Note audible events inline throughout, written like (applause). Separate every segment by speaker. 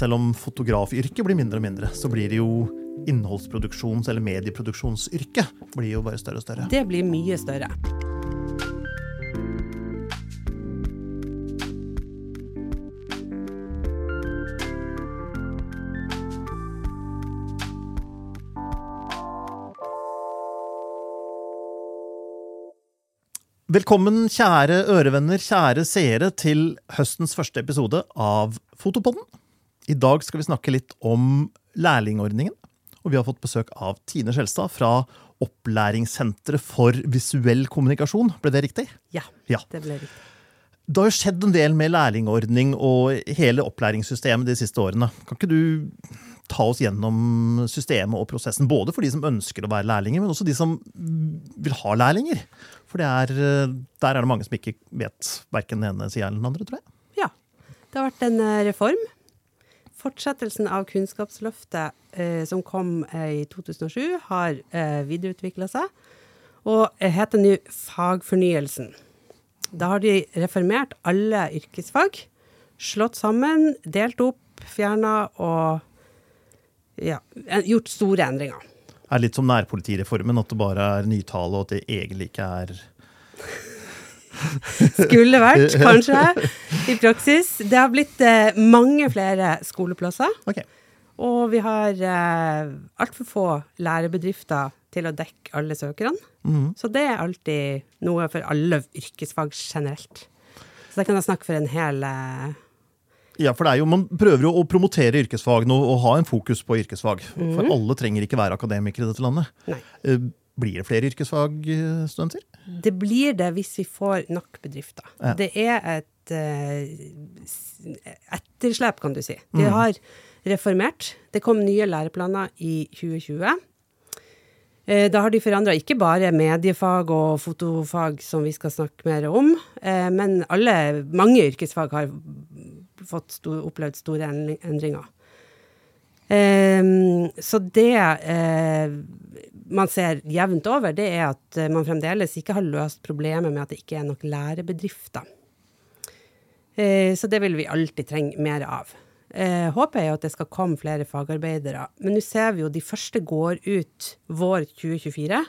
Speaker 1: Selv om fotografyrket blir mindre og mindre, så blir det jo innholdsproduksjons- eller medieproduksjonsyrket blir jo bare større og større.
Speaker 2: Det blir mye større.
Speaker 1: Velkommen, kjære ørevenner, kjære seere, til høstens første episode av Fotopodden. I dag skal vi snakke litt om lærlingordningen. Og vi har fått besøk av Tine Skjelstad fra Opplæringssenteret for visuell kommunikasjon. Ble det riktig?
Speaker 2: Ja,
Speaker 1: Ja.
Speaker 2: det ble riktig.
Speaker 1: Det har jo skjedd en del med lærlingordning og hele opplæringssystemet de siste årene. Kan ikke du ta oss gjennom systemet og prosessen, både for de som ønsker å være lærlinger, men også de som vil ha lærlinger? For det er, der er det mange som ikke vet verken den ene sida eller den andre, tror jeg.
Speaker 2: Ja. Det har vært en eh, reform. Fortsettelsen av Kunnskapsløftet eh, som kom eh, i 2007, har eh, videreutvikla seg, og eh, heter nå Fagfornyelsen. Da har de reformert alle yrkesfag, slått sammen, delt opp, fjerna og ja, gjort store endringer.
Speaker 1: Det er litt som nærpolitireformen, at det bare er nytale, og at det egentlig ikke er (laughs)
Speaker 2: Skulle vært, kanskje, i praksis. Det har blitt eh, mange flere skoleplasser.
Speaker 1: Okay.
Speaker 2: Og vi har eh, altfor få lærebedrifter til å dekke alle søkerne.
Speaker 1: Mm.
Speaker 2: Så det er alltid noe for alle yrkesfag generelt. Så da kan jeg snakke for en hel eh,
Speaker 1: Ja, for det er jo, Man prøver jo å promotere yrkesfag nå, og ha en fokus på yrkesfag.
Speaker 2: Mm.
Speaker 1: For alle trenger ikke være akademikere i dette landet.
Speaker 2: Nei.
Speaker 1: Blir det flere yrkesfagstudenter?
Speaker 2: Det blir det hvis vi får nok bedrifter.
Speaker 1: Ja.
Speaker 2: Det er et uh, etterslep, kan du si. De
Speaker 1: mm.
Speaker 2: har reformert. Det kom nye læreplaner i 2020. Eh, Da har de forandra ikke bare mediefag og fotofag, som vi skal snakke mer om, eh, men alle, mange yrkesfag har fått stor, opplevd store endringer. Så det eh, man ser jevnt over, det er at eh, man fremdeles ikke har løst problemet med at det ikke er nok lærebedrifter. Eh, så det vil vi alltid trenge mer av. Eh, håpet er jo at det skal komme flere fagarbeidere, men nå ser vi jo de første går ut vår 2024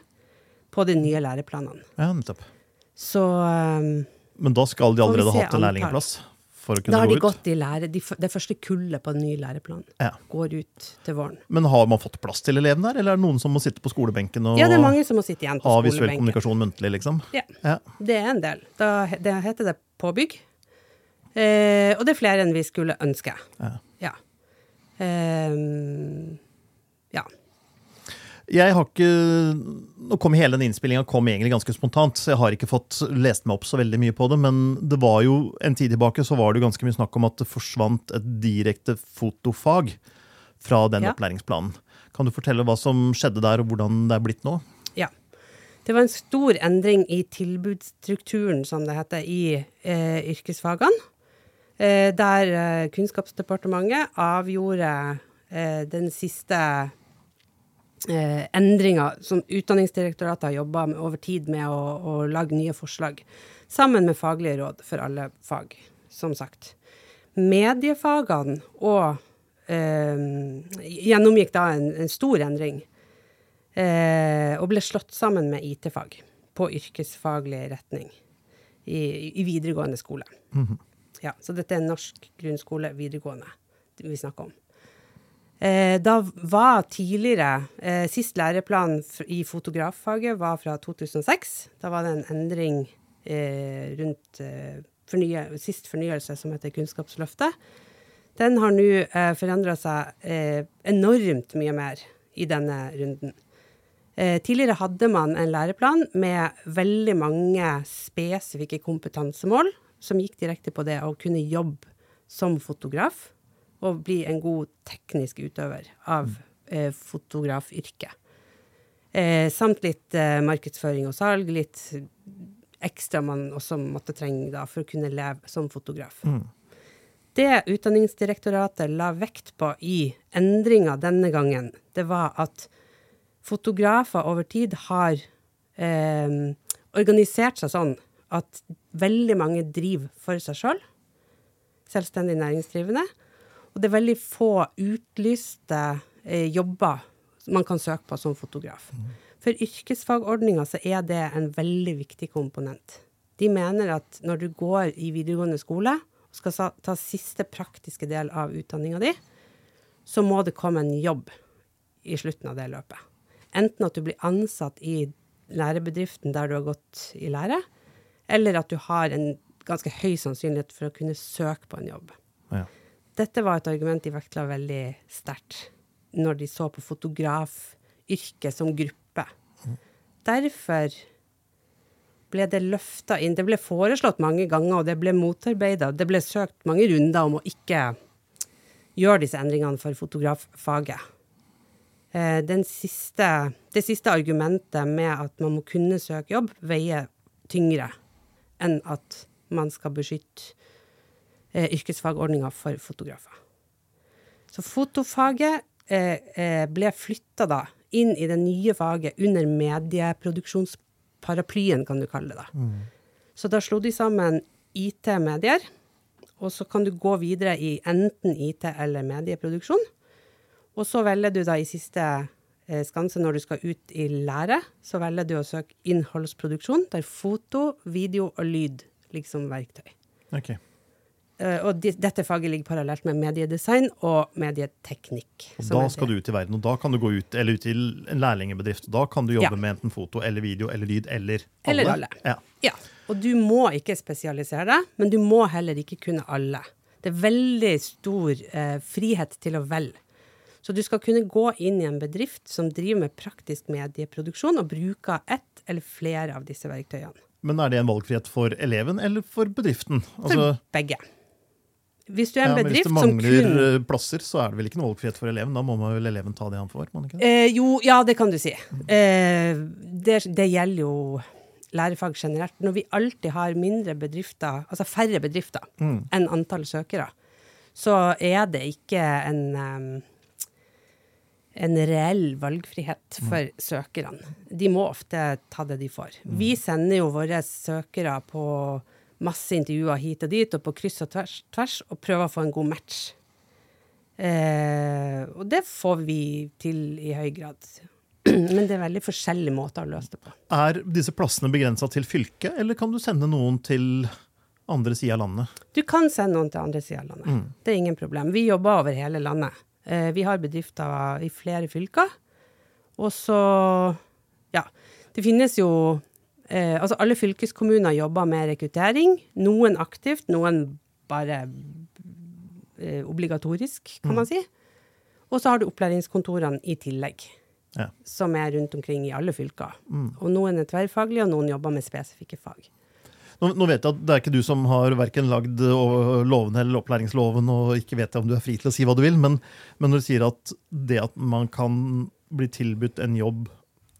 Speaker 2: på de nye læreplanene.
Speaker 1: Ja, nettopp.
Speaker 2: Så eh,
Speaker 1: Men da skal de allerede
Speaker 2: ha
Speaker 1: hatt en lærlingplass? For å
Speaker 2: da har de
Speaker 1: ut?
Speaker 2: gått i lære, de, det første kullet på den nye læreplanen
Speaker 1: Ja.
Speaker 2: går ut til våren.
Speaker 1: Men har man fått plass til elevene der, eller er det noen som må sitte på skolebenken og
Speaker 2: Ja, det er mange som må sitte igjen på
Speaker 1: ha visuell
Speaker 2: skolebenken.
Speaker 1: kommunikasjon muntlig, liksom?
Speaker 2: Ja.
Speaker 1: Ja.
Speaker 2: Det er en del. Da, det heter det påbygg. Eh, og det er flere enn vi skulle ønske.
Speaker 1: Ja.
Speaker 2: Ja. Eh.
Speaker 1: Jeg har ikke Nå kom hele den innspillinga egentlig ganske spontant, så jeg har ikke fått lest meg opp så veldig mye på det. Men det var jo en tid tilbake så var det jo ganske mye snakk om at det forsvant et direkte fotofag fra den
Speaker 2: Ja.
Speaker 1: opplæringsplanen. Kan du fortelle hva som skjedde der, og hvordan det er blitt nå?
Speaker 2: ja. Det var en stor endring i tilbudsstrukturen, som det heter, i eh, yrkesfagene. Eh, der eh, Kunnskapsdepartementet avgjorde eh, den siste eh, endringer som Utdanningsdirektoratet har jobba over tid med å, å lage nye forslag, sammen med faglige råd for alle fag, som sagt. Mediefagene og eh, gjennomgikk da en, en stor endring, eh, og ble slått sammen med IT-fag på yrkesfaglig retning i, i videregående skole. Ja, så dette er norsk grunnskole, videregående, vi snakker om. Eh, da var tidligere eh, Sist læreplan i fotograffaget var fra 2006. Da var det en endring eh, rundt fornye, sist fornyelse, som heter Kunnskapsløftet. Den har nå eh, forandra seg enormt mye mer i denne runden. Tidligere hadde man en læreplan med veldig mange spesifikke kompetansemål som gikk direkte på det å kunne jobbe som fotograf og bli en god teknisk utøver av eh, fotografyrket. Eh, samt litt eh, markedsføring og salg, litt ekstra man også måtte trenge da, for å kunne leve som fotograf. Det Utdanningsdirektoratet la vekt på i endringa denne gangen, det var at fotografer over tid har eh, organisert seg sånn at veldig mange driver for seg sjøl, selvstendig næringsdrivende, Og det er veldig få utlyste eh, jobber man kan søke på som fotograf. For yrkesfagordninga så er det en veldig viktig komponent. De mener at når du går i videregående skole og skal ta siste praktiske del av utdanninga di, så må det komme en jobb i slutten av det løpet. Enten at du blir ansatt i lærebedriften der du har gått i lære, eller at du har en ganske høy sannsynlighet for å kunne søke på en jobb.
Speaker 1: Ja.
Speaker 2: Dette var et argument de vektla veldig sterkt når de så på fotografyrket som gruppe. Derfor ble det løfta inn. Det ble foreslått mange ganger, og det ble motarbeida. Det ble søkt mange runder om å ikke gjøre disse endringene for fotograffaget. Eh, siste, det siste argumentet med at man må kunne søke jobb, veier tyngre enn at man skal beskytte eh, yrkesfagordninga for fotografer. Så fotofaget eh, eh, ble flytta da inn i det nye faget under medieproduksjonsparaplyen, kan du kalle det. da. Så da slo de sammen IT-medier, og så kan du gå videre i enten IT eller medieproduksjon. Og så velger du da i siste eh, skanse, når du skal ut i lære, så velger du å søke innholdsproduksjon, der foto, video og lyd ligger som verktøy.
Speaker 1: Ok.
Speaker 2: Eh, og de, dette faget ligger parallelt med mediedesign og medieteknikk.
Speaker 1: Og da skal du ut i verden, og da kan du gå ut, eller ut i en lærlingbedrift. og Da kan du jobbe
Speaker 2: Ja.
Speaker 1: med enten foto eller video eller lyd eller alle.
Speaker 2: Eller alle.
Speaker 1: Ja.
Speaker 2: Ja, og du må ikke spesialisere deg, men du må heller ikke kunne alle. Det er veldig stor eh, frihet til å velge. Så du skal kunne gå inn i en bedrift som driver med praktisk medieproduksjon, og bruker ett eller flere av disse verktøyene.
Speaker 1: Men er det en valgfrihet for eleven eller for bedriften?
Speaker 2: For
Speaker 1: Altså,
Speaker 2: begge. Hvis du er en
Speaker 1: ja, men hvis det mangler
Speaker 2: kun
Speaker 1: eh, plasser, så er det vel ikke noe valgfrihet for eleven? Da må man vel eleven ta det han får? må ikke?
Speaker 2: Eh, jo, ja, det kan du si. Eh, det, det gjelder jo lærefag generelt. Når vi alltid har mindre bedrifter, altså færre bedrifter enn antall søkere, så er det ikke en, um, en reell valgfrihet for søkerne. De må ofte ta det de får. Vi sender jo våre søkere på masse intervjuer hit og dit, og på kryss og tvers, tvers, og prøver å få en god match. Eh, og det får vi til i høy grad. (clears throat) Men det er veldig forskjellige måter å løse det på.
Speaker 1: Er disse plassene begrensa til fylket, eller kan du sende noen til andre sida av landet?
Speaker 2: Du kan sende noen til andre sida av landet. Det er ingen problem. Vi jobber over hele landet. Eh, vi har bedrifter i flere fylker. Og så Ja. Det finnes jo eh, Altså, alle fylkeskommuner jobber med rekruttering. Noen aktivt, noen bare eh, obligatorisk, kan man si. Og så har du opplæringskontorene i tillegg.
Speaker 1: Ja.
Speaker 2: Som er rundt omkring i alle fylker. Og noen er tverrfaglige, og noen jobber med spesifikke fag.
Speaker 1: Nå, vet jeg at Det er ikke du som har verken lagd lovene loven eller opplæringsloven, og ikke vet jeg om du er fri til å si hva du vil, men, men når du sier at det at man kan bli tilbudt en jobb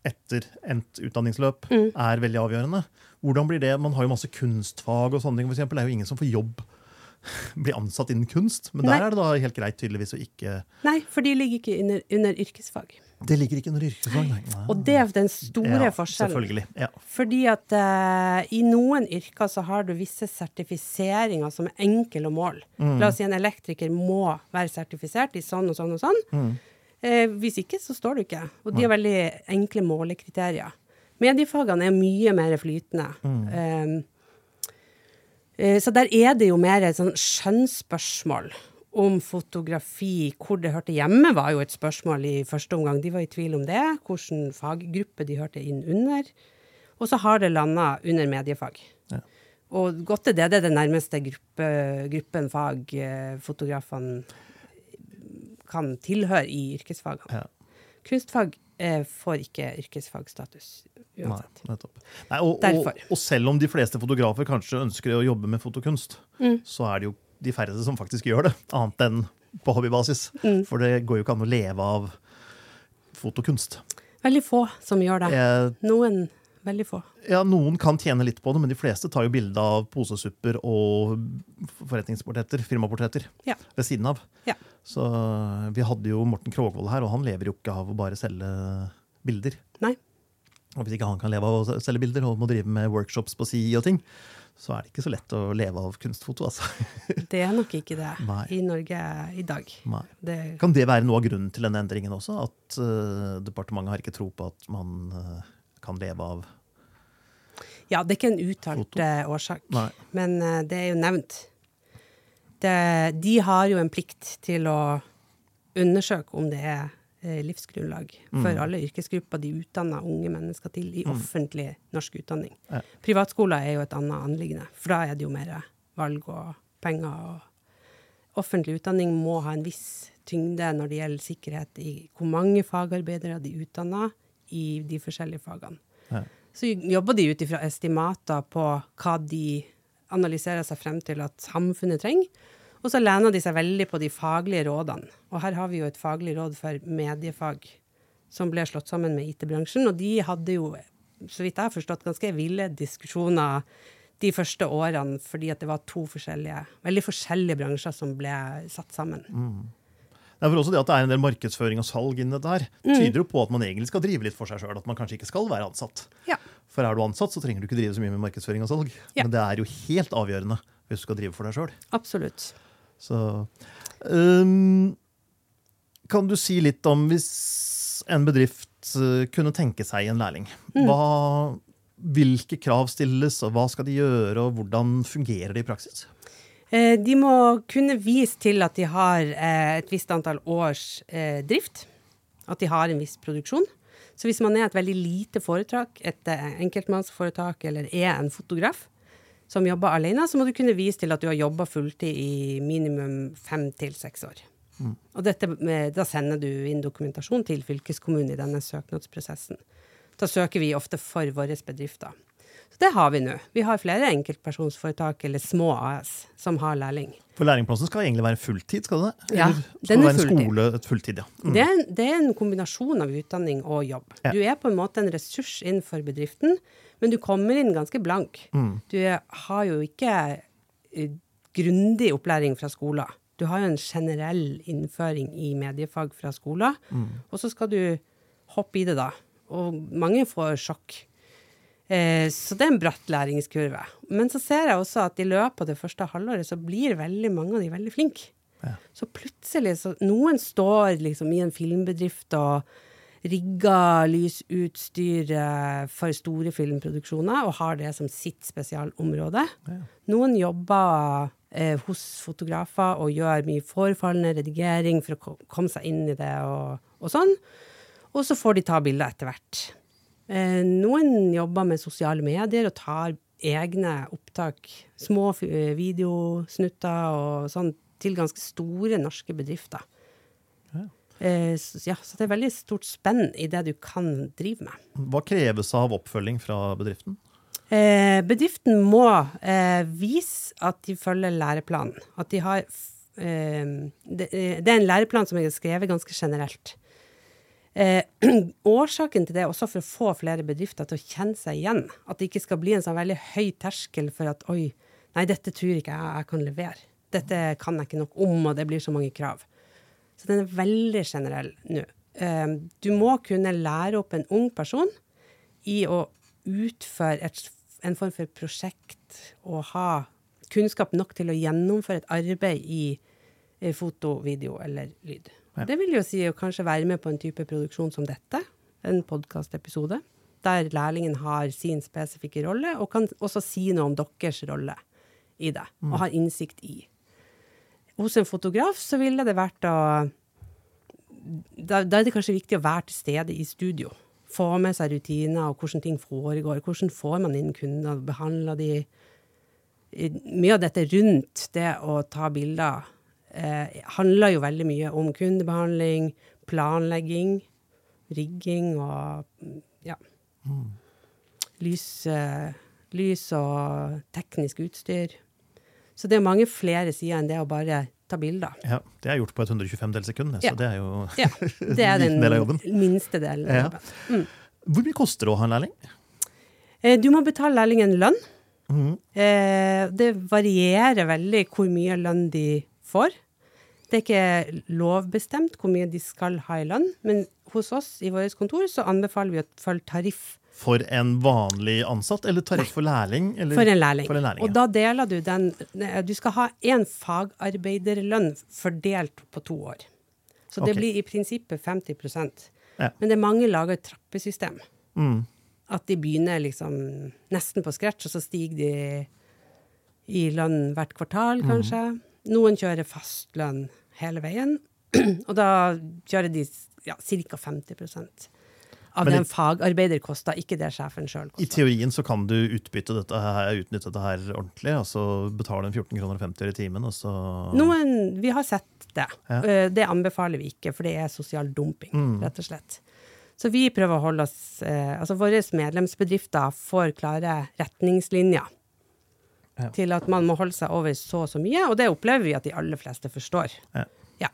Speaker 1: etter endt utdanningsløp, er veldig avgjørende. Hvordan blir det? Man har jo masse kunstfag og sånne ting. For eksempel. Det er jo ingen som får jobb, (laughs) blir ansatt innen kunst. Men
Speaker 2: Nei.
Speaker 1: der er det da helt greit tydeligvis å ikke
Speaker 2: Nei, for de ligger ikke under, under yrkesfag.
Speaker 1: Det ligger ikke under yrkesfag, nei.
Speaker 2: Og det er den store
Speaker 1: ja,
Speaker 2: forskjellen.
Speaker 1: Selvfølgelig. Ja.
Speaker 2: Fordi at uh, i noen yrker så har du visse sertifiseringer som er enkle å måle. La oss si en elektriker må være sertifisert i sånn og sånn og sånn. Eh, hvis ikke, så står du ikke. Og de har veldig enkle målekriterier. Mediefagene er mye mer flytende. Mm. eh, så der er det jo mer et sånn skjønnsspørsmål om fotografi. Hvor det hørte hjemme, var jo et spørsmål i første omgang. De var i tvil om det. Hvilken faggruppe de hørte inn under. Og så har det landa under mediefag.
Speaker 1: Ja.
Speaker 2: Og godt er det, det er den nærmeste gruppe, gruppen fag eh, fotografene kan tilhøre i yrkesfagene.
Speaker 1: Ja.
Speaker 2: Kunstfag eh, får ikke yrkesfagstatus
Speaker 1: Nei,
Speaker 2: uansett.
Speaker 1: nettopp. Nei, og, og, og selv om de fleste fotografer kanskje ønsker å jobbe med fotokunst,
Speaker 2: Mm.
Speaker 1: så er det jo de færreste som faktisk gjør det, annet enn på hobbybasis.
Speaker 2: Mm.
Speaker 1: For det går jo ikke an å leve av fotokunst.
Speaker 2: Veldig få som gjør det.
Speaker 1: Eh,
Speaker 2: Noen veldig få.
Speaker 1: ja, Noen kan tjene litt på det, men de fleste tar jo bilde av posesupper og forretningsportretter, firmaportretter,
Speaker 2: Ja.
Speaker 1: ved siden av.
Speaker 2: Ja.
Speaker 1: Så vi hadde jo Morten Krogvold her, og han lever jo ikke av å bare selge bilder.
Speaker 2: Nei.
Speaker 1: Og hvis ikke han kan leve av å selge bilder og må drive med workshops på si og ting, så er det ikke så lett å leve av kunstfoto, altså. (laughs)
Speaker 2: Det er nok ikke det
Speaker 1: Nei.
Speaker 2: i Norge i dag. Det,
Speaker 1: Kan det være noe av grunnen til denne endringen også? At uh, departementet har ikke tro på at man eh, kan leve av
Speaker 2: ja, det er ikke en uttalt eh, årsak,
Speaker 1: Nei.
Speaker 2: men eh, det er jo nevnt. Det, de har jo en plikt til å undersøke om det er eh, livsgrunnlag
Speaker 1: Mm.
Speaker 2: for alle yrkesgrupper de utdanner unge mennesker til i offentlig norsk utdanning.
Speaker 1: Ja.
Speaker 2: Privatskoler er jo et annet anliggende, for da er det jo mer valg og penger. og Offentlig utdanning må ha en viss tyngde når det gjelder sikkerhet i hvor mange fagarbeidere de utdanner i de forskjellige fagene.
Speaker 1: Ja.
Speaker 2: Så jobber de ut ifra estimater på hva de analyserer seg frem til at samfunnet trenger. Og så lener de seg veldig på de faglige rådene. Og her har vi jo et faglig råd for mediefag som ble slått sammen med IT-bransjen. Og de hadde jo, så vidt jeg har forstått, ganske ville diskusjoner de første årene fordi at det var to forskjellige, veldig forskjellige bransjer som ble satt sammen.
Speaker 1: Det er også det at det er en del markedsføring og salg inni dette her,
Speaker 2: Mm.
Speaker 1: tyder jo på at man egentlig skal drive litt for seg sjøl. At man kanskje ikke skal være ansatt.
Speaker 2: Ja.
Speaker 1: For er du ansatt, så trenger du ikke drive så mye med markedsføring og salg.
Speaker 2: Ja.
Speaker 1: Men det er jo helt avgjørende hvis du skal drive for deg sjøl.
Speaker 2: Absolutt.
Speaker 1: Så um, Kan du si litt om hvis en bedrift øh, kunne tenke seg en lærling?
Speaker 2: Mm.
Speaker 1: Hva, hvilke krav stilles, og hva skal de gjøre, og hvordan fungerer det i praksis?
Speaker 2: Eh, De må kunne vise til at de har eh, et visst antall års eh, drift. At de har en viss produksjon. Så hvis man er et veldig lite foretak, et enkeltmannsforetak eller er en fotograf som jobber alene, så må du kunne vise til at du har jobba fulltid i minimum fem til seks år. Og dette, da sender du inn dokumentasjon til fylkeskommunen i denne søknadsprosessen. Da søker vi ofte for våre bedrifter. Så det har vi nå. Vi har flere enkeltpersonsforetak eller små AS som har lærling.
Speaker 1: For lærlingplassen skal egentlig være fulltid, skal det det?
Speaker 2: Ja, den er fulltid.
Speaker 1: skole fulltid, ja. Mm.
Speaker 2: Det, er, det er en kombinasjon av utdanning og jobb.
Speaker 1: Ja.
Speaker 2: Du er på en måte en ressurs innenfor bedriften, men du kommer inn ganske blank.
Speaker 1: Mm.
Speaker 2: Du har jo ikke eh, grundig opplæring fra skolen. Du har jo en generell innføring i mediefag fra skolen,
Speaker 1: Mm.
Speaker 2: og så skal du hoppe i det da. Og mange får sjokk. Eh, så det er en bratt læringskurve. Men så ser jeg også at i løpet av det første halvåret så blir veldig mange av de veldig flinke.
Speaker 1: Ja.
Speaker 2: Så plutselig så Noen står liksom i en filmbedrift og rigger lysutstyr for store filmproduksjoner og har det som sitt spesialområde. Noen jobber eh, hos fotografer og gjør mye forefallende redigering for å komme seg inn i det og, og sånn. Og så får de ta bilder etter hvert. Eh, noen jobber med sosiale medier og tar egne opptak, små eh, videosnutter og sånn, til ganske store norske bedrifter. Eh, så, ja, så det er veldig stort spenn i det du kan drive med.
Speaker 1: Hva kreves av oppfølging fra bedriften?
Speaker 2: Eh, bedriften må eh, vise at de følger læreplanen. At de har eh, det, det er en læreplan som er skrevet ganske generelt. Eh, (clears throat) årsaken til det er også for å få flere bedrifter til å kjenne seg igjen. At det ikke skal bli en sånn veldig høy terskel for at oi, nei, dette tror ikke jeg jeg kan levere. Dette kan jeg ikke nok om, og det blir så mange krav. Så den er veldig generell nå. Eh, du må kunne lære opp en ung person i å utføre et, en form for prosjekt og ha kunnskap nok til å gjennomføre et arbeid i eh, foto, video eller lyd.
Speaker 1: Ja.
Speaker 2: Det vil jo si å kanskje være med på en type produksjon som dette, en podkastepisode, der lærlingen har sin spesifikke rolle, og kan også si noe om deres rolle i det, og har innsikt i. Hos en fotograf så ville det vært å da, da er det kanskje viktig å være til stede i studio. Få med seg rutiner og hvordan ting foregår. Hvordan får man inn kunder, behandler de Mye av dette rundt det å ta bilder eh, handler jo veldig mye om kundebehandling, planlegging, rigging og mm. Lys, eh, lys og teknisk utstyr. Så det er mange flere sider enn det å bare ta bilder.
Speaker 1: Ja, Det er gjort på et 125 del sekund, så
Speaker 2: Ja.
Speaker 1: det er jo (laughs)
Speaker 2: Ja, det er (laughs) den
Speaker 1: del av jobben.
Speaker 2: minste delen
Speaker 1: Ja.
Speaker 2: jobben.
Speaker 1: Hvor mye koster det å ha en lærling?
Speaker 2: Eh, Du må betale lærlingen lønn.
Speaker 1: Mm.
Speaker 2: Eh, Det varierer veldig hvor mye lønn de får. Det er ikke lovbestemt hvor mye de skal ha i lønn, men hos oss i vårt kontor så anbefaler vi å følge tariff
Speaker 1: For en vanlig ansatt, eller tariff for lærling? Eller?
Speaker 2: For en lærling.
Speaker 1: For en lærling,
Speaker 2: og da deler du den Du skal ha én fagarbeiderlønn fordelt på to år. Så det
Speaker 1: okay.
Speaker 2: blir i prinsippet 50
Speaker 1: Ja.
Speaker 2: Men det er mange lager et trappesystem.
Speaker 1: Mm.
Speaker 2: At de begynner liksom nesten på scratch, og så stiger de i lønn hvert kvartal, kanskje. Noen kjører fast lønn hele veien, (clears throat) og da kjører de ja, ca. 50 av
Speaker 1: Men
Speaker 2: den en fagarbeider koster, ikke det sjefen sjøl
Speaker 1: I teorien så kan du utbytte dette her, utnytte dette her ordentlig, altså betale en 14 kroner 50 i timen, og så
Speaker 2: Noen, vi har sett det.
Speaker 1: Ja.
Speaker 2: Eh, Det anbefaler vi ikke, for det er sosial dumping,
Speaker 1: Mm.
Speaker 2: rett og slett. Så vi prøver å holde oss eh, Altså våre medlemsbedrifter får klare retningslinjer
Speaker 1: Ja.
Speaker 2: til at man må holde seg over så og så mye, og det opplever vi at de aller fleste forstår.
Speaker 1: Ja.
Speaker 2: Ja.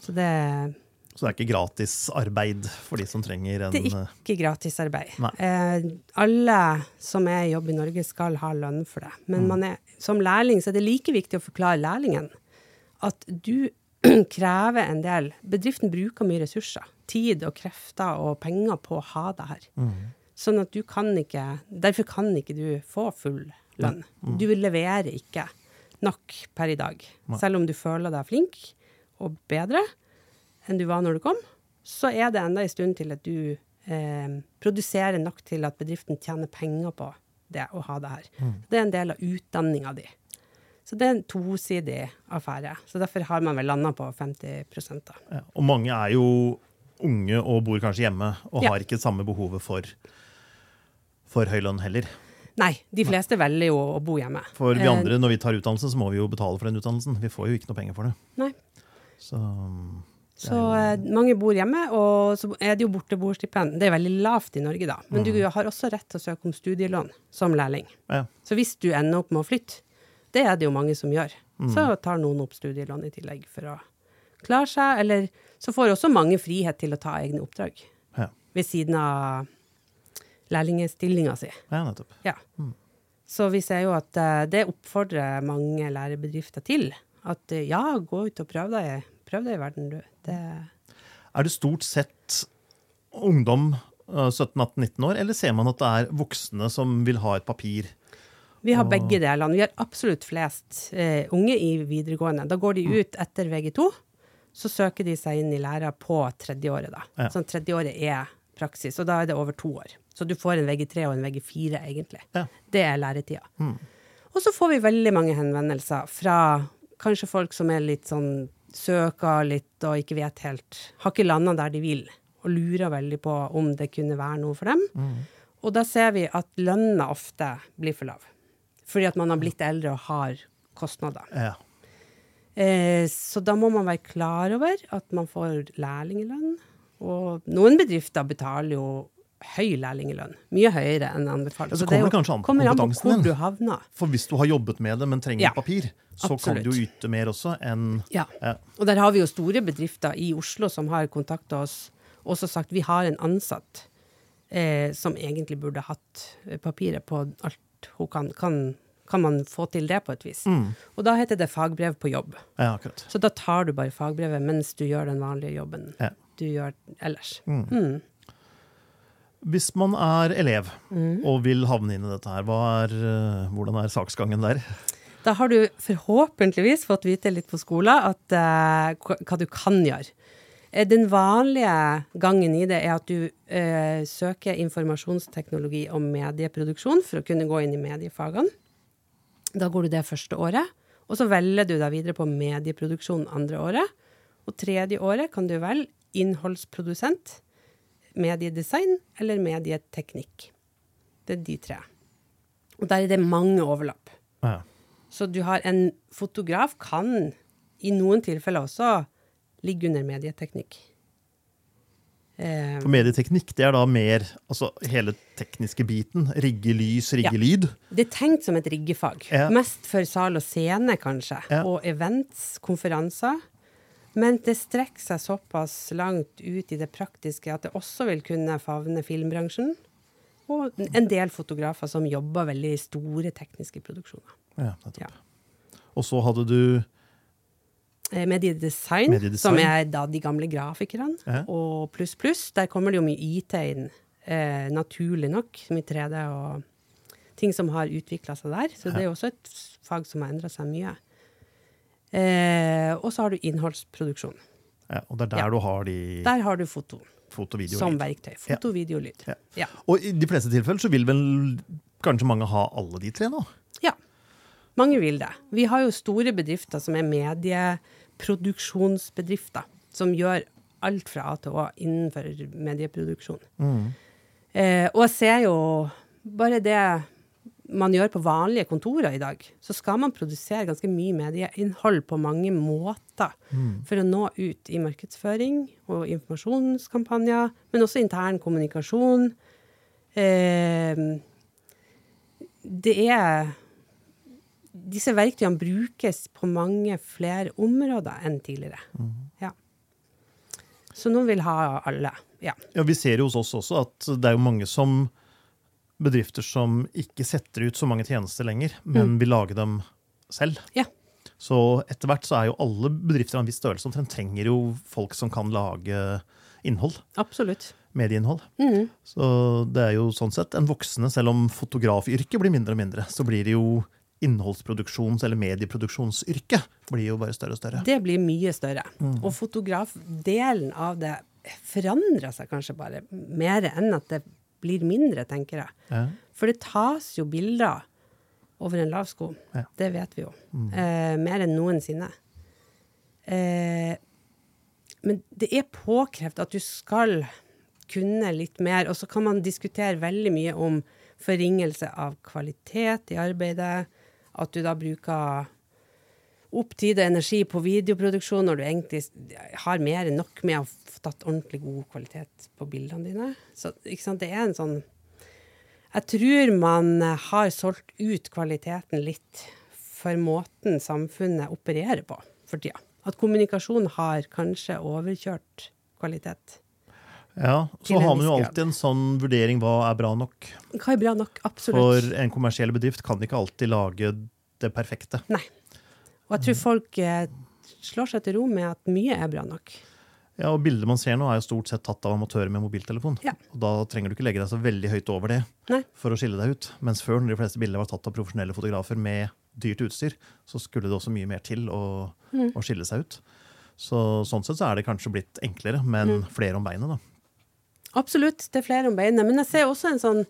Speaker 2: Så det,
Speaker 1: Så det er ikke gratis arbeid for de som trenger en
Speaker 2: det er ikke gratisarbeid. Eh, alle som er i jobb i Norge, skal ha lønn for det. Men
Speaker 1: Mm.
Speaker 2: man er, som lærling så er det like viktig å forklare lærlingen at du (clears throat) krever en del Bedriften bruker mye ressurser. Tid og krefter og penger på å ha det her.
Speaker 1: Mm.
Speaker 2: Sånn at du kan ikke Derfor kan ikke du få full lønn.
Speaker 1: Mm.
Speaker 2: Du leverer ikke nok per i dag. Selv om du føler deg flink og bedre enn du var når du kom, så er det enda en stund til at du eh, produserer nok til at bedriften tjener penger på det å ha det her. Det er en del av utdanninga di. Så det er en tosidig affære. Så derfor har man vel landa på 50 da.
Speaker 1: Ja, Og mange er jo unge og bor kanskje hjemme, og
Speaker 2: Ja.
Speaker 1: har ikke samme behovet for, for høy lønn heller.
Speaker 2: Nei, de fleste velger jo å bo hjemme.
Speaker 1: For vi
Speaker 2: Eh,
Speaker 1: andre, når vi tar utdannelse, så må vi jo betale for den utdannelsen. Vi får jo ikke noe penger for det.
Speaker 2: Nei.
Speaker 1: Så
Speaker 2: Så eh, mange bor hjemme, og så er det jo borteboerstipend. Det er veldig lavt i Norge, da. Men du har også rett til å søke om studielån som lærling.
Speaker 1: ja.
Speaker 2: Så hvis du ender opp med å flytte, det er det jo mange som gjør, så tar noen opp studielån i tillegg for å klare seg. Eller så får også mange frihet til å ta egne oppdrag
Speaker 1: Ja,
Speaker 2: ved siden av lærlingestillinga si.
Speaker 1: ja nettopp.
Speaker 2: Ja. Så vi ser jo at eh, det oppfordrer mange lærebedrifter til. At eh, ja, gå ut og prøv deg, prøv deg i verden, du. Det,
Speaker 1: Er det stort sett ungdom eh, 17-18-19 år, eller ser man at det er voksne som vil ha et papir?
Speaker 2: vi har begge delene. Vi har absolutt flest eh, unge i videregående. Da går de ut etter VG2. Så søker de seg inn i læra på tredjeåret, da.
Speaker 1: Ja.
Speaker 2: Sånn tredjeåret er praksis, og da er det over to år. Så du får en VG3 og en VG4, egentlig.
Speaker 1: Ja.
Speaker 2: Det er læretida. Og så får vi veldig mange henvendelser fra kanskje folk som er litt sånn søker litt og ikke vet helt Har ikke landa der de vil, og lurer veldig på om det kunne være noe for dem. Og da ser vi at lønna ofte blir for lav. Fordi at man har blitt eldre og har kostnader.
Speaker 1: Ja.
Speaker 2: Eh, så da må man være klar over at man får lærlingelønn. Og noen bedrifter betaler jo høy lærlingelønn. Mye høyere enn anbefalt.
Speaker 1: Så
Speaker 2: det er
Speaker 1: kommer
Speaker 2: jo-
Speaker 1: det kanskje an på kompetansen din. For hvis du har jobbet med det, men trenger
Speaker 2: Ja,
Speaker 1: papir, så kan du jo yte mer også enn
Speaker 2: Ja.
Speaker 1: Ja.
Speaker 2: Og der har vi jo store bedrifter i Oslo som har kontakta oss og også sagt vi har en ansatt eh, som egentlig burde hatt eh, papiret på alt hun kan. kan. Kan man få til det på et vis? Og da heter det fagbrev på jobb.
Speaker 1: ja, akkurat.
Speaker 2: Så da tar du bare fagbrevet mens du gjør den vanlige jobben
Speaker 1: Ja.
Speaker 2: Du gjør ellers.
Speaker 1: Hvis man er elev
Speaker 2: Mm.
Speaker 1: og vil havne inn i dette her, hva er, eh, hvordan er saksgangen der?
Speaker 2: Da har du forhåpentligvis fått vite litt på skolen at, uh, hva hva du kan gjøre. Eh, Den vanlige gangen i det er at du uh, søker informasjonsteknologi og medieproduksjon for å kunne gå inn i mediefagene. Da går du det første året, og så velger du deg videre på medieproduksjon andre året. Og tredje året kan du velge innholdsprodusent, mediedesign eller medieteknikk. Det er de tre. Og der er det mange overlapp.
Speaker 1: Ja.
Speaker 2: Så du har en fotograf kan i noen tilfeller også ligge under medieteknikk. Eh,
Speaker 1: For medieteknikk det er da mer altså hele tekniske biten. Rigge lys, rigge
Speaker 2: Ja.
Speaker 1: lyd.
Speaker 2: det er tenkt som et riggefag.
Speaker 1: Ja.
Speaker 2: Mest for sal og scene, kanskje.
Speaker 1: Ja.
Speaker 2: Og events, konferanser. Men det strekker seg såpass langt ut i det praktiske at det også vil kunne favne filmbransjen. Og en del fotografer som jobber veldig i store tekniske produksjoner.
Speaker 1: Ja, nettopp.
Speaker 2: Ja.
Speaker 1: Og så hadde du
Speaker 2: Eh, Mediedesign,
Speaker 1: Mediedesign.
Speaker 2: som er da de gamle grafikerne,
Speaker 1: Ja.
Speaker 2: og pluss, pluss. Der kommer det jo mye IT inn. eh, naturlig nok, Mye 3D og ting som har utvikla seg der. Så det er jo også et fag som har endra seg mye. Eh, og så har du innholdsproduksjon.
Speaker 1: Ja, og det er der
Speaker 2: Ja.
Speaker 1: du har de
Speaker 2: Der har du foto
Speaker 1: foto,
Speaker 2: som verktøy. Foto, video, lyd.
Speaker 1: Ja. Og i de fleste tilfeller så vil vel kanskje mange ha alle de tre nå?
Speaker 2: ja. Mange vil det. Vi har jo store bedrifter som er medieproduksjonsbedrifter, som gjør alt fra A til Å innenfor medieproduksjon. Eh, og jeg ser jo bare det man gjør på vanlige kontorer i dag, så skal man produsere ganske mye medieinnhold på mange måter for å nå ut i markedsføring og informasjonskampanjer, men også intern kommunikasjon. Eh, det er Disse verktøyene brukes på mange flere områder enn tidligere. Ja. Så noen vil ha alle. Ja.
Speaker 1: Ja, Vi ser jo hos oss også at det er jo mange som bedrifter som ikke setter ut så mange tjenester lenger, men vil lage dem selv.
Speaker 2: ja.
Speaker 1: Så etter hvert så er jo alle bedrifter av en viss størrelse omtrent trenger jo folk som kan lage innhold.
Speaker 2: Absolutt.
Speaker 1: Medieinnhold.
Speaker 2: Mm.
Speaker 1: Så det er jo sånn sett en voksende, selv om fotografyrket blir mindre og mindre, så blir det jo innholdsproduksjons- eller medieproduksjonsyrket blir jo bare større og større.
Speaker 2: Det blir mye større. Og fotografdelen av det forandrer seg kanskje bare mer enn at det blir mindre, tenker jeg.
Speaker 1: Ja.
Speaker 2: For det tas jo bilder over en lav sko.
Speaker 1: Ja.
Speaker 2: Det vet vi jo. Eh, mer enn noensinne. Eh, men det er påkrevd at du skal kunne litt mer, og så kan man diskutere veldig mye om forringelse av kvalitet i arbeidet, at du da bruker opp tid og energi på videoproduksjon når du egentlig har mer enn nok med å få tatt ordentlig god kvalitet på bildene dine. Så det er en sånn Jeg tror man har solgt ut kvaliteten litt for måten samfunnet opererer på for tida. At kommunikasjon har kanskje overkjørt kvalitet.
Speaker 1: Ja, Så har man jo alltid en sånn vurdering hva er bra nok.
Speaker 2: Hva er bra nok? absolutt.
Speaker 1: For en kommersiell bedrift kan ikke alltid lage det perfekte.
Speaker 2: Nei. Og jeg tror folk eh, slår seg til ro med at mye er bra nok.
Speaker 1: Ja, og Bildet man ser nå, er jo stort sett tatt av amatører med mobiltelefon.
Speaker 2: Ja.
Speaker 1: Og Da trenger du ikke legge deg så veldig høyt over det
Speaker 2: Nei.
Speaker 1: for å skille deg ut. Mens før, når de fleste bilder var tatt av profesjonelle fotografer med dyrt utstyr, så skulle det også mye mer til å,
Speaker 2: Mm.
Speaker 1: å skille seg ut. Så Sånn sett så er det kanskje blitt enklere, men
Speaker 2: Mm.
Speaker 1: flere om beinet, da.
Speaker 2: Absolutt, det er flere om beinet. Men jeg ser også en sånn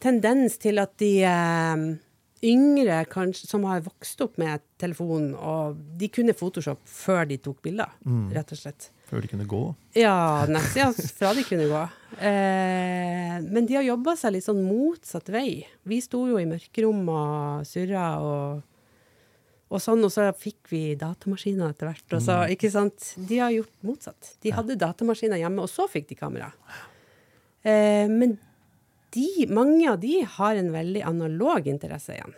Speaker 2: tendens til at de eh, yngre kanskje, som har vokst opp med telefon, og de kunne Photoshop før de tok bilder, rett og slett.
Speaker 1: Før de kunne gå.
Speaker 2: Ja, nesten ja, fra de kunne gå. Eh, men de har jobba seg litt sånn motsatt vei. Vi sto jo i mørkerom og surra og, og sånn, og så fikk vi datamaskiner etter hvert. Og så, ikke sant? De har gjort motsatt. De hadde datamaskiner hjemme, og så fikk de kamera. Eh, men de, mange av de har en veldig analog interesse igjen.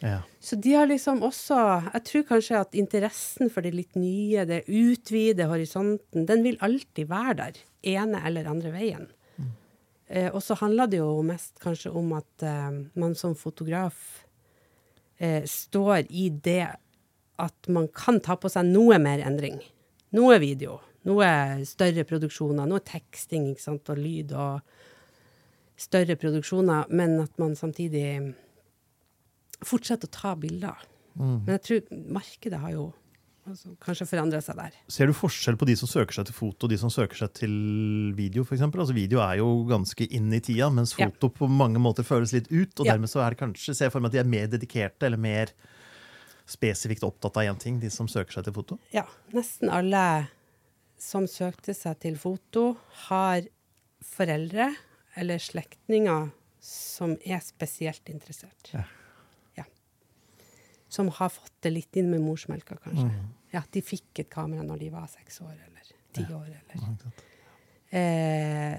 Speaker 1: Ja.
Speaker 2: Så de har liksom også Jeg tror kanskje at interessen for det litt nye, det utvide horisonten, den vil alltid være der. Ene eller andre veien. Eh, og så handler det jo mest kanskje om at eh, man som fotograf eh, står i det at man kan ta på seg noe mer endring. Noe video. Noe større produksjoner. Noe teksting ikke sant, og lyd og større produksjoner, men at man samtidig fortsetter å ta bilder. Men jeg tror markedet har jo altså, kanskje forandra seg der.
Speaker 1: Ser du forskjell på de som søker seg til foto og de som søker seg til video? For eksempel? altså, video er jo ganske inn i tida, mens
Speaker 2: Ja.
Speaker 1: foto på mange måter føles litt ut. Og
Speaker 2: Ja.
Speaker 1: dermed så er det kanskje, ser jeg for meg at de er mer dedikerte eller mer spesifikt opptatt av én ting, de som søker seg til foto.
Speaker 2: Ja, nesten alle som søkte seg til foto, har foreldre eller slektninger som er spesielt interessert.
Speaker 1: Ja.
Speaker 2: Ja. Som har fått det litt inn med morsmelka, kanskje. Ja, de fikk et kamera når de var seks år eller ti år. Eller. Eh,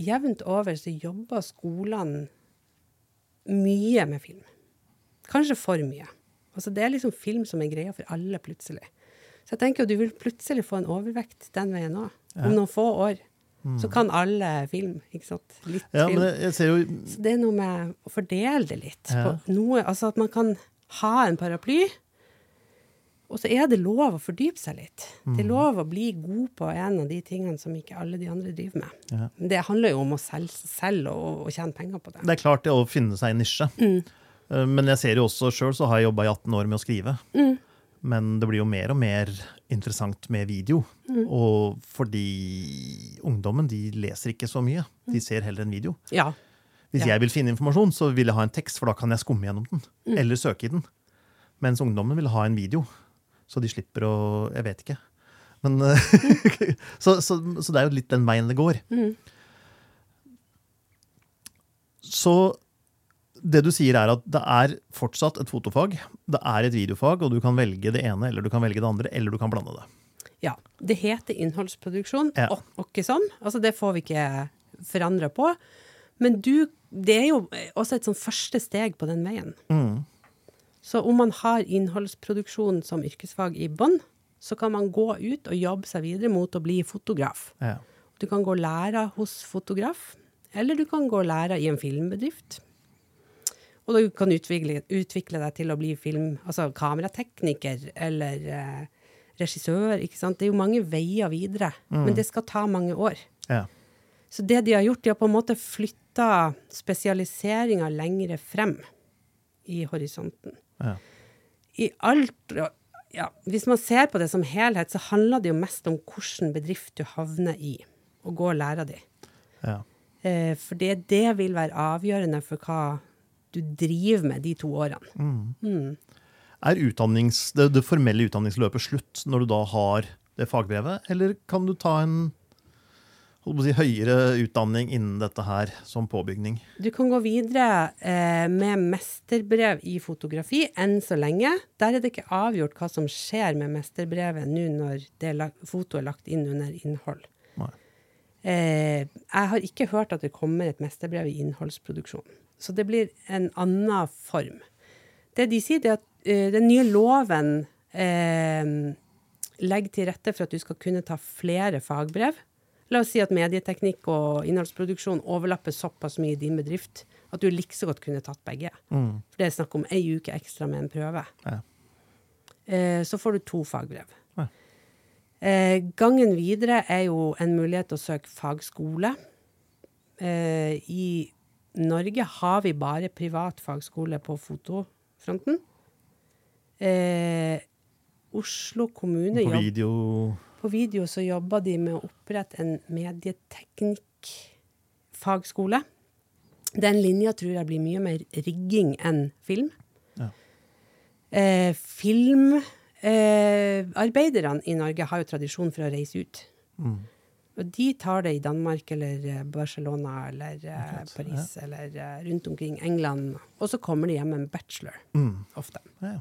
Speaker 2: jevnt over så jobber skolene mye med film. Kanskje for mye. Altså det er liksom film som er greia for alle, plutselig. Så jeg tenker jo du vil plutselig få en overvekt den veien òg. Om noen få år. Så kan alle film, ikke sant. Litt
Speaker 1: Ja,
Speaker 2: film.
Speaker 1: jo
Speaker 2: Så det er noe med å fordele det litt.
Speaker 1: Ja.
Speaker 2: På noe, altså at man kan ha en paraply, Og så er det lov å fordype seg litt. Det er
Speaker 1: Mm.
Speaker 2: lov å bli god på en av de tingene som ikke alle de andre driver med.
Speaker 1: Ja.
Speaker 2: Det handler jo om å selge seg selv og, og tjene penger på det.
Speaker 1: Det er klart det å finne seg en nisje. Mm. Men jeg ser jo også sjøl så har jeg jobba i 18 år med å skrive. Men det blir jo mer og mer interessant med video. Og fordi ungdommen de leser ikke så mye. De ser heller en video.
Speaker 2: Ja.
Speaker 1: Hvis
Speaker 2: Ja.
Speaker 1: jeg vil finne informasjon, så vil jeg ha en tekst, for da kan jeg skumme gjennom den. Eller søke i den. Mens ungdommen vil ha en video. Så de slipper å Jeg vet ikke. Men, eh, (laughs) så, så, så det er jo litt den veien det går. Så det du sier er at det er fortsatt et fotofag, det er et videofag, og du kan velge det ene eller du kan velge det andre, eller du kan blande det.
Speaker 2: ja. Det heter innholdsproduksjon,
Speaker 1: Ja.
Speaker 2: og, og ikke sånn. Altså, det får vi ikke forandra på. Men du, det er jo også et sånn første steg på den veien. Så om man har innholdsproduksjon som yrkesfag i bånn, så kan man gå ut og jobbe seg videre mot å bli fotograf.
Speaker 1: Ja.
Speaker 2: Du kan gå lære hos fotograf, eller du kan gå lære i en filmbedrift. Og du kan utvikle, utvikle deg til å bli film, altså kameratekniker eller eh, regissør. ikke sant? Det er jo mange veier videre, men det skal ta mange år.
Speaker 1: Ja.
Speaker 2: Så det de har gjort, de har på en måte flytta spesialiseringa lengre frem i horisonten.
Speaker 1: Ja.
Speaker 2: I alt ja, Hvis man ser på det som helhet, så handler det jo mest om hvilken bedrift du havner i, og går og lære de.
Speaker 1: Ja.
Speaker 2: Eh, for det, det vil være avgjørende for hva du driver med de to årene.
Speaker 1: Er det, det formelle utdanningsløpet slutt når du da har det fagbrevet, eller kan du ta en si, høyere utdanning innen dette her som påbygning?
Speaker 2: Du kan gå videre eh, med mesterbrev i fotografi enn så lenge. Der er det ikke avgjort hva som skjer med mesterbrevet nå når det er lagt, foto er lagt inn under innhold. Eh, jeg har ikke hørt at det kommer et mesterbrev i innholdsproduksjon. Så det blir en annen form. Det de sier, er at eh, den nye loven eh, legger til rette for at du skal kunne ta flere fagbrev. La oss si at medieteknikk og innholdsproduksjon overlapper såpass mye i din bedrift at du like så godt kunne tatt begge. For det er snakk om ei uke ekstra med en prøve.
Speaker 1: Ja.
Speaker 2: Eh, så får du to fagbrev.
Speaker 1: Ja.
Speaker 2: Eh, gangen videre er jo en mulighet til å søke fagskole. Eh, I Norge har vi bare privat fagskole på fotofronten. Eh, Oslo kommune
Speaker 1: På
Speaker 2: jobb-
Speaker 1: video
Speaker 2: på video så jobber de med å opprette en medieteknikkfagskole. Den linja tror jeg blir mye mer rigging enn film.
Speaker 1: Ja.
Speaker 2: Eh, Filmarbeiderne i Norge har jo tradisjon for å reise ut. Og de tar det i Danmark eller eh, Barcelona eller eh, Paris eller eh, rundt omkring England. Og så kommer de hjem med en bachelor, ofte.
Speaker 1: ja.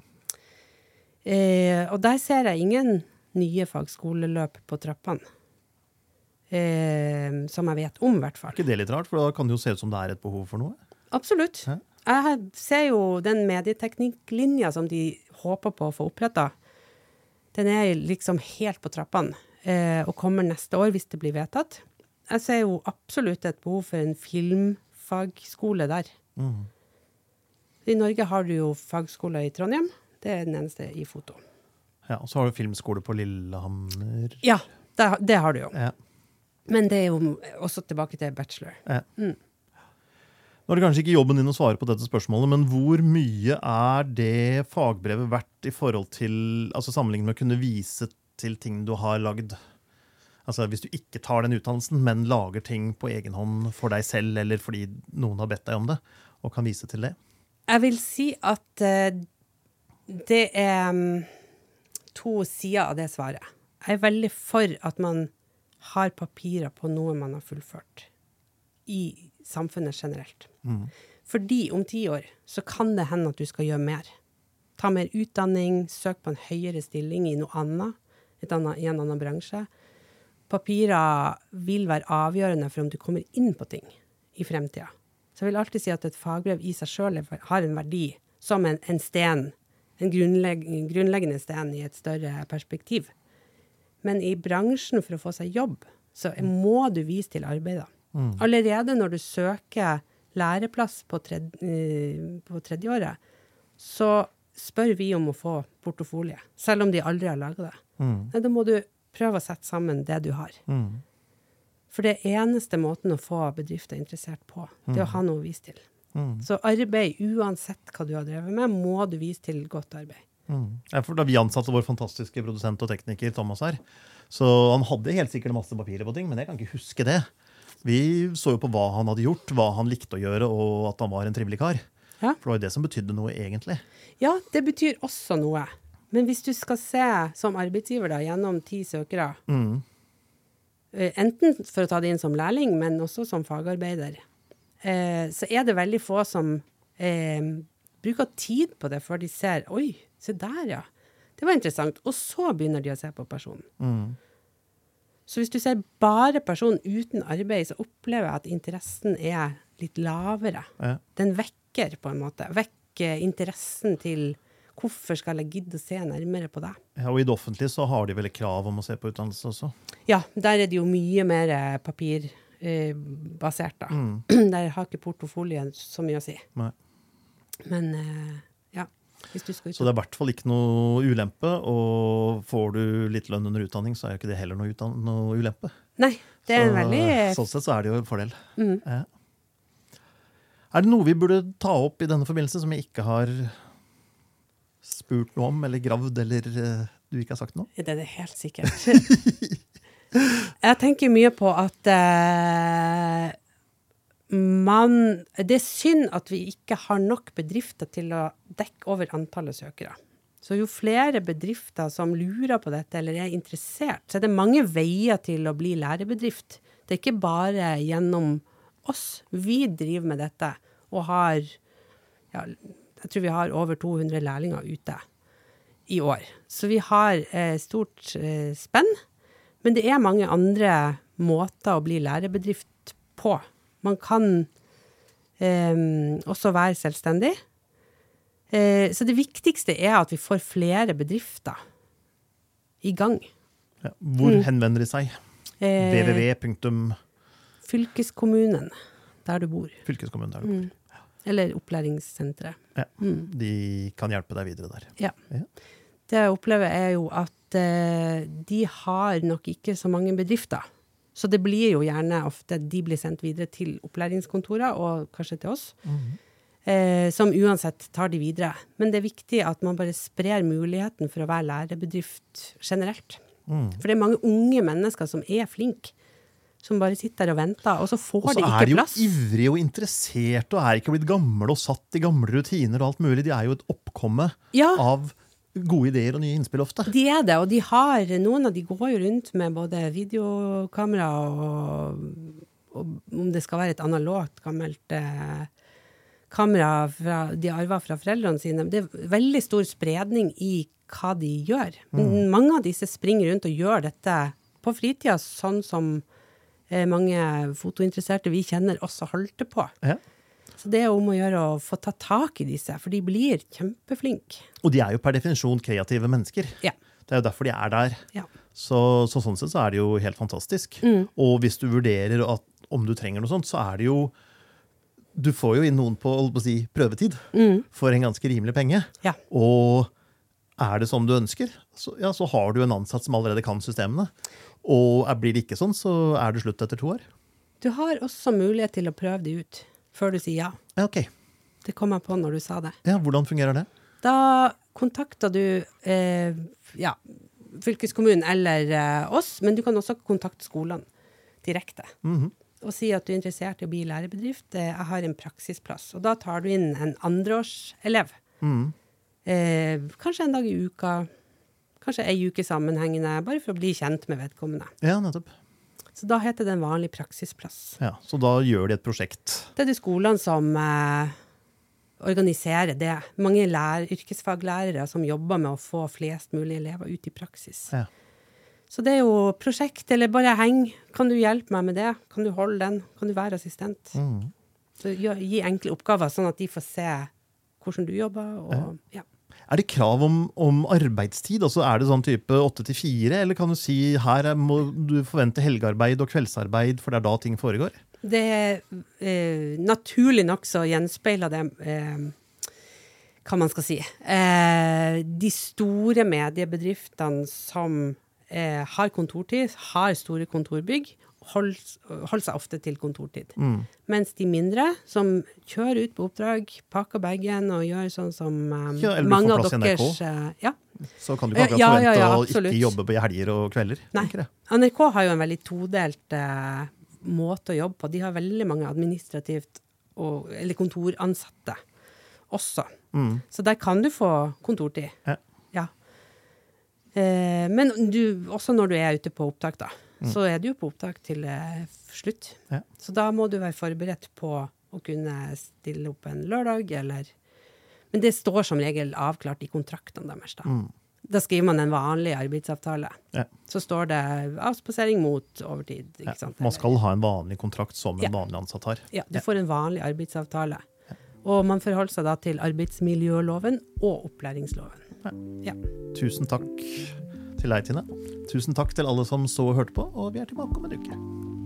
Speaker 2: Eh, og der ser jeg ingen nye fagskoleløp på trappene. Eh, som jeg vet om, i hvert fall.
Speaker 1: Ikke det litt rart? For da kan det jo se ut som det er et behov for noe.
Speaker 2: Absolutt.
Speaker 1: Ja.
Speaker 2: Jeg ser jo den medieteknikklinja som de håper på å få oppretta. Den er liksom helt på trappene, og kommer neste år hvis det blir vedtatt. Jeg ser jo absolutt et behov for en filmfagskole der. I Norge har du jo fagskole i Trondheim. Det er den eneste i foto.
Speaker 1: Ja, Og så har du filmskole på Lillehammer.
Speaker 2: Ja, det, det har du jo.
Speaker 1: Ja.
Speaker 2: Men det er jo også tilbake til bachelor.
Speaker 1: Ja. Nå er det kanskje ikke jobben din å svare på dette spørsmålet, men hvor mye er det fagbrevet verdt i forhold til altså sammenlignet med å kunne vise til ting du har lagd? Altså Hvis du ikke tar den utdannelsen, men lager ting på egen hånd for deg selv, eller fordi noen har bedt deg om det, og kan vise til det?
Speaker 2: Jeg vil si at eh, det er mm, to sider av det svaret. Jeg er veldig for at man har papirer på noe man har fullført i samfunnet generelt. Fordi om ti år så kan det hende at du skal gjøre mer. Ta mer utdanning, søk på en høyere stilling i noe annet, et annet i en annen bransje. Papirer vil være avgjørende for om du kommer inn på ting i fremtida. Så jeg vil alltid si at et fagbrev i seg sjøl har en verdi som en, en sten, en grunnlegg, grunnleggende sten i et større perspektiv. Men i bransjen for å få seg jobb, så må du vise til arbeidet. Allerede når du søker læreplass på, tredje, eh, på tredjeåret, så spør vi om å få portofolie, selv om de aldri har laga det.
Speaker 1: Mm.
Speaker 2: Nei, da må du prøve å sette sammen det du har.
Speaker 1: Mm.
Speaker 2: For det eneste måten å få bedrifter interessert på, det er å ha noe å vise til.
Speaker 1: Mm.
Speaker 2: Så arbeid, uansett hva du har drevet med, må du vise til godt arbeid.
Speaker 1: Mm. Ja, for da vi ansatte vår fantastiske produsent og tekniker Thomas her, så han hadde helt sikkert masse papirer på ting, men jeg kan ikke huske det. Vi så jo på hva han hadde gjort, hva han likte å gjøre, og at han var en trivelig kar.
Speaker 2: Ja.
Speaker 1: For det var jo det som betydde noe, egentlig.
Speaker 2: Ja, det betyr også noe. Men hvis du skal se som arbeidsgiver da, gjennom ti søkere,
Speaker 1: Mm.
Speaker 2: eh, enten for å ta det inn som lærling, men også som fagarbeider, eh, så er det veldig få som eh, bruker tid på det før de ser Oi, se der, ja. Det var interessant. Og så begynner de å se på personen.
Speaker 1: Mm.
Speaker 2: Så hvis du ser bare personen uten arbeid, så opplever jeg at interessen er litt lavere.
Speaker 1: Ja.
Speaker 2: Den vekker på en måte. Vekker interessen til hvorfor skal jeg gidde å se nærmere på deg?
Speaker 1: Ja, og i det offentlige så har de vel krav om å se på utdannelse også.
Speaker 2: Ja, der er det jo mye mer papirbasert, eh, da.
Speaker 1: Mm. (clears throat)
Speaker 2: Der har ikke portofolien så mye å si.
Speaker 1: Nei.
Speaker 2: Men eh, ja, hvis du skal ut
Speaker 1: Så det er i hvert fall ikke noe ulempe. Og får du litt lønn under utdanning, så er jo ikke det heller noe, noe ulempe.
Speaker 2: Nei, det er
Speaker 1: Så,
Speaker 2: veldig
Speaker 1: Sånn sett så er det jo en fordel.
Speaker 2: mm.
Speaker 1: Ja. Er det noe vi burde ta opp i denne forbindelse som vi ikke har spurt noe om, eller gravd, eller eh, du ikke har sagt noe?
Speaker 2: Det er det helt sikkert. (laughs) Jeg tenker mye på at uh, man Det er synd at vi ikke har nok bedrifter til å dekke over antallet søkere. Så jo flere bedrifter som lurer på dette eller er interessert, så er det mange veier til å bli lærebedrift. Det er ikke bare gjennom oss. Vi driver med dette og har ja, Jeg tror vi har over 200 lærlinger ute i år. Så vi har eh, stort eh, spenn. Men det er mange andre måter å bli lærebedrift på. Man kan eh, også være selvstendig. Eh, så det viktigste er at vi får flere bedrifter i gang.
Speaker 1: Ja. Hvor
Speaker 2: Mm.
Speaker 1: henvender de seg?
Speaker 2: Eh,
Speaker 1: www.
Speaker 2: Fylkeskommunen, der du bor.
Speaker 1: Fylkeskommunen der du bor.
Speaker 2: Mm. Eller opplæringssenteret.
Speaker 1: Ja.
Speaker 2: Mm.
Speaker 1: De kan hjelpe deg videre der.
Speaker 2: Ja.
Speaker 1: Ja.
Speaker 2: Det jeg opplever, er jo at eh, de har nok ikke så mange bedrifter. Så det blir jo gjerne ofte de blir sendt videre til opplæringskontorer, og kanskje til oss. Eh, som uansett tar de videre. Men det er viktig at man bare sprer muligheten for å være lærebedrift generelt.
Speaker 1: Mm.
Speaker 2: For det er mange unge mennesker som er flinke, som bare sitter der og venter, og så får
Speaker 1: Og så
Speaker 2: de
Speaker 1: er de jo
Speaker 2: plass.
Speaker 1: ivrige og interesserte og er ikke blitt gamle og satt i gamle rutiner og alt mulig. De er jo et oppkomme
Speaker 2: Ja.
Speaker 1: av gode ideer og nye innspill ofte.
Speaker 2: De er det, og de har, noen av de går jo rundt med både videokamera og, og om det skal være et analogt, gammelt eh, kamera fra, de arva fra foreldrene sine. Det er veldig stor spredning i hva de gjør. Mm. Mange av disse springer rundt og gjør dette på fritida, sånn som mange fotointeresserte vi kjenner også holder på.
Speaker 1: Ja.
Speaker 2: Så det er om å gjøre å få ta tak i disse, for de blir kjempeflinke.
Speaker 1: Og de er jo per definisjon kreative mennesker.
Speaker 2: Ja.
Speaker 1: Det er jo derfor de er der.
Speaker 2: Ja.
Speaker 1: Så, så sånn sett så er det jo helt fantastisk.
Speaker 2: Mm.
Speaker 1: Og hvis du vurderer at, om du trenger noe sånt, så er det jo Du får jo inn noen på, på si, prøvetid
Speaker 2: Mm.
Speaker 1: for en ganske rimelig penge.
Speaker 2: Ja.
Speaker 1: Og er det som du ønsker, så, ja, så har du en ansatt som allerede kan systemene. Og blir det ikke sånn, så er det slutt etter to år.
Speaker 2: Du har også mulighet til å prøve det ut før du sier ja.
Speaker 1: Ja, ok.
Speaker 2: Det kom jeg på når du sa det.
Speaker 1: Ja, Hvordan fungerer det?
Speaker 2: Da kontakter du eh, ja, fylkeskommunen eller eh, oss, men du kan også kontakte skolene direkte.
Speaker 1: Mhm.
Speaker 2: Og si at du er interessert i å bli lærebedrift. Eh, jeg har en praksisplass. Og da tar du inn en andreårselev.
Speaker 1: Mm.
Speaker 2: Eh, kanskje en dag i uka. Kanskje ei uke sammenhengende, bare for å bli kjent med vedkommende.
Speaker 1: Ja, nettopp.
Speaker 2: Så da heter det en vanlig praksisplass.
Speaker 1: Ja, Så da gjør de et prosjekt.
Speaker 2: Det er de skolene som eh, organiserer det. Mange lærer, yrkesfaglærere som jobber med å få flest mulig elever ut i praksis.
Speaker 1: Ja.
Speaker 2: Så det er jo prosjekt, eller bare heng. Kan du hjelpe meg med det? Kan du holde den? Kan du være assistent?
Speaker 1: Mm.
Speaker 2: Så gi enkle oppgaver, sånn at de får se hvordan du jobber. Og, ja.
Speaker 1: Er det krav om, om arbeidstid? Altså Er det sånn type åtte til fire? Eller kan du si her er- må du forvente helgearbeid og kveldsarbeid, for det er da ting foregår?
Speaker 2: Det er eh, naturlig nok så gjenspeiler det eh, hva man skal si. Eh, de store mediebedriftene som eh, har kontortid, har store kontorbygg, holder holder seg ofte til kontortid.
Speaker 1: Mm.
Speaker 2: Mens de mindre, som kjører ut på oppdrag, pakker bagen og gjør sånn som eh,
Speaker 1: Ja, eller
Speaker 2: mange av deres eh, Ja.
Speaker 1: Så kan du ikke akkurat
Speaker 2: Ja,
Speaker 1: forvente
Speaker 2: ja,
Speaker 1: å ikke jobbe på helger og kvelder.
Speaker 2: Nei. NRK har jo en veldig todelt uh, måte å jobbe på. De har veldig mange administrativt og, eller kontoransatte også.
Speaker 1: Mm.
Speaker 2: Så der kan du få kontortid.
Speaker 1: Ja.
Speaker 2: Ja. Eh, men du, også når du er ute på opptak, da, så er du jo på opptak til eh, slutt.
Speaker 1: Ja.
Speaker 2: Så da må du være forberedt på å kunne stille opp en lørdag, eller Men det står som regel avklart i kontraktene deres, da. Da skriver man en vanlig arbeidsavtale.
Speaker 1: Ja.
Speaker 2: Så står det avspasering mot overtid.
Speaker 1: Ja. Man skal ha en vanlig kontrakt som en vanlig ansatt har.
Speaker 2: Ja, du får en vanlig arbeidsavtale. Og man forholder seg da til arbeidsmiljøloven og opplæringsloven. Ja.
Speaker 1: Tusen takk til deg, Tine. Tusen takk til alle som så og hørte på, og vi er tilbake om en uke.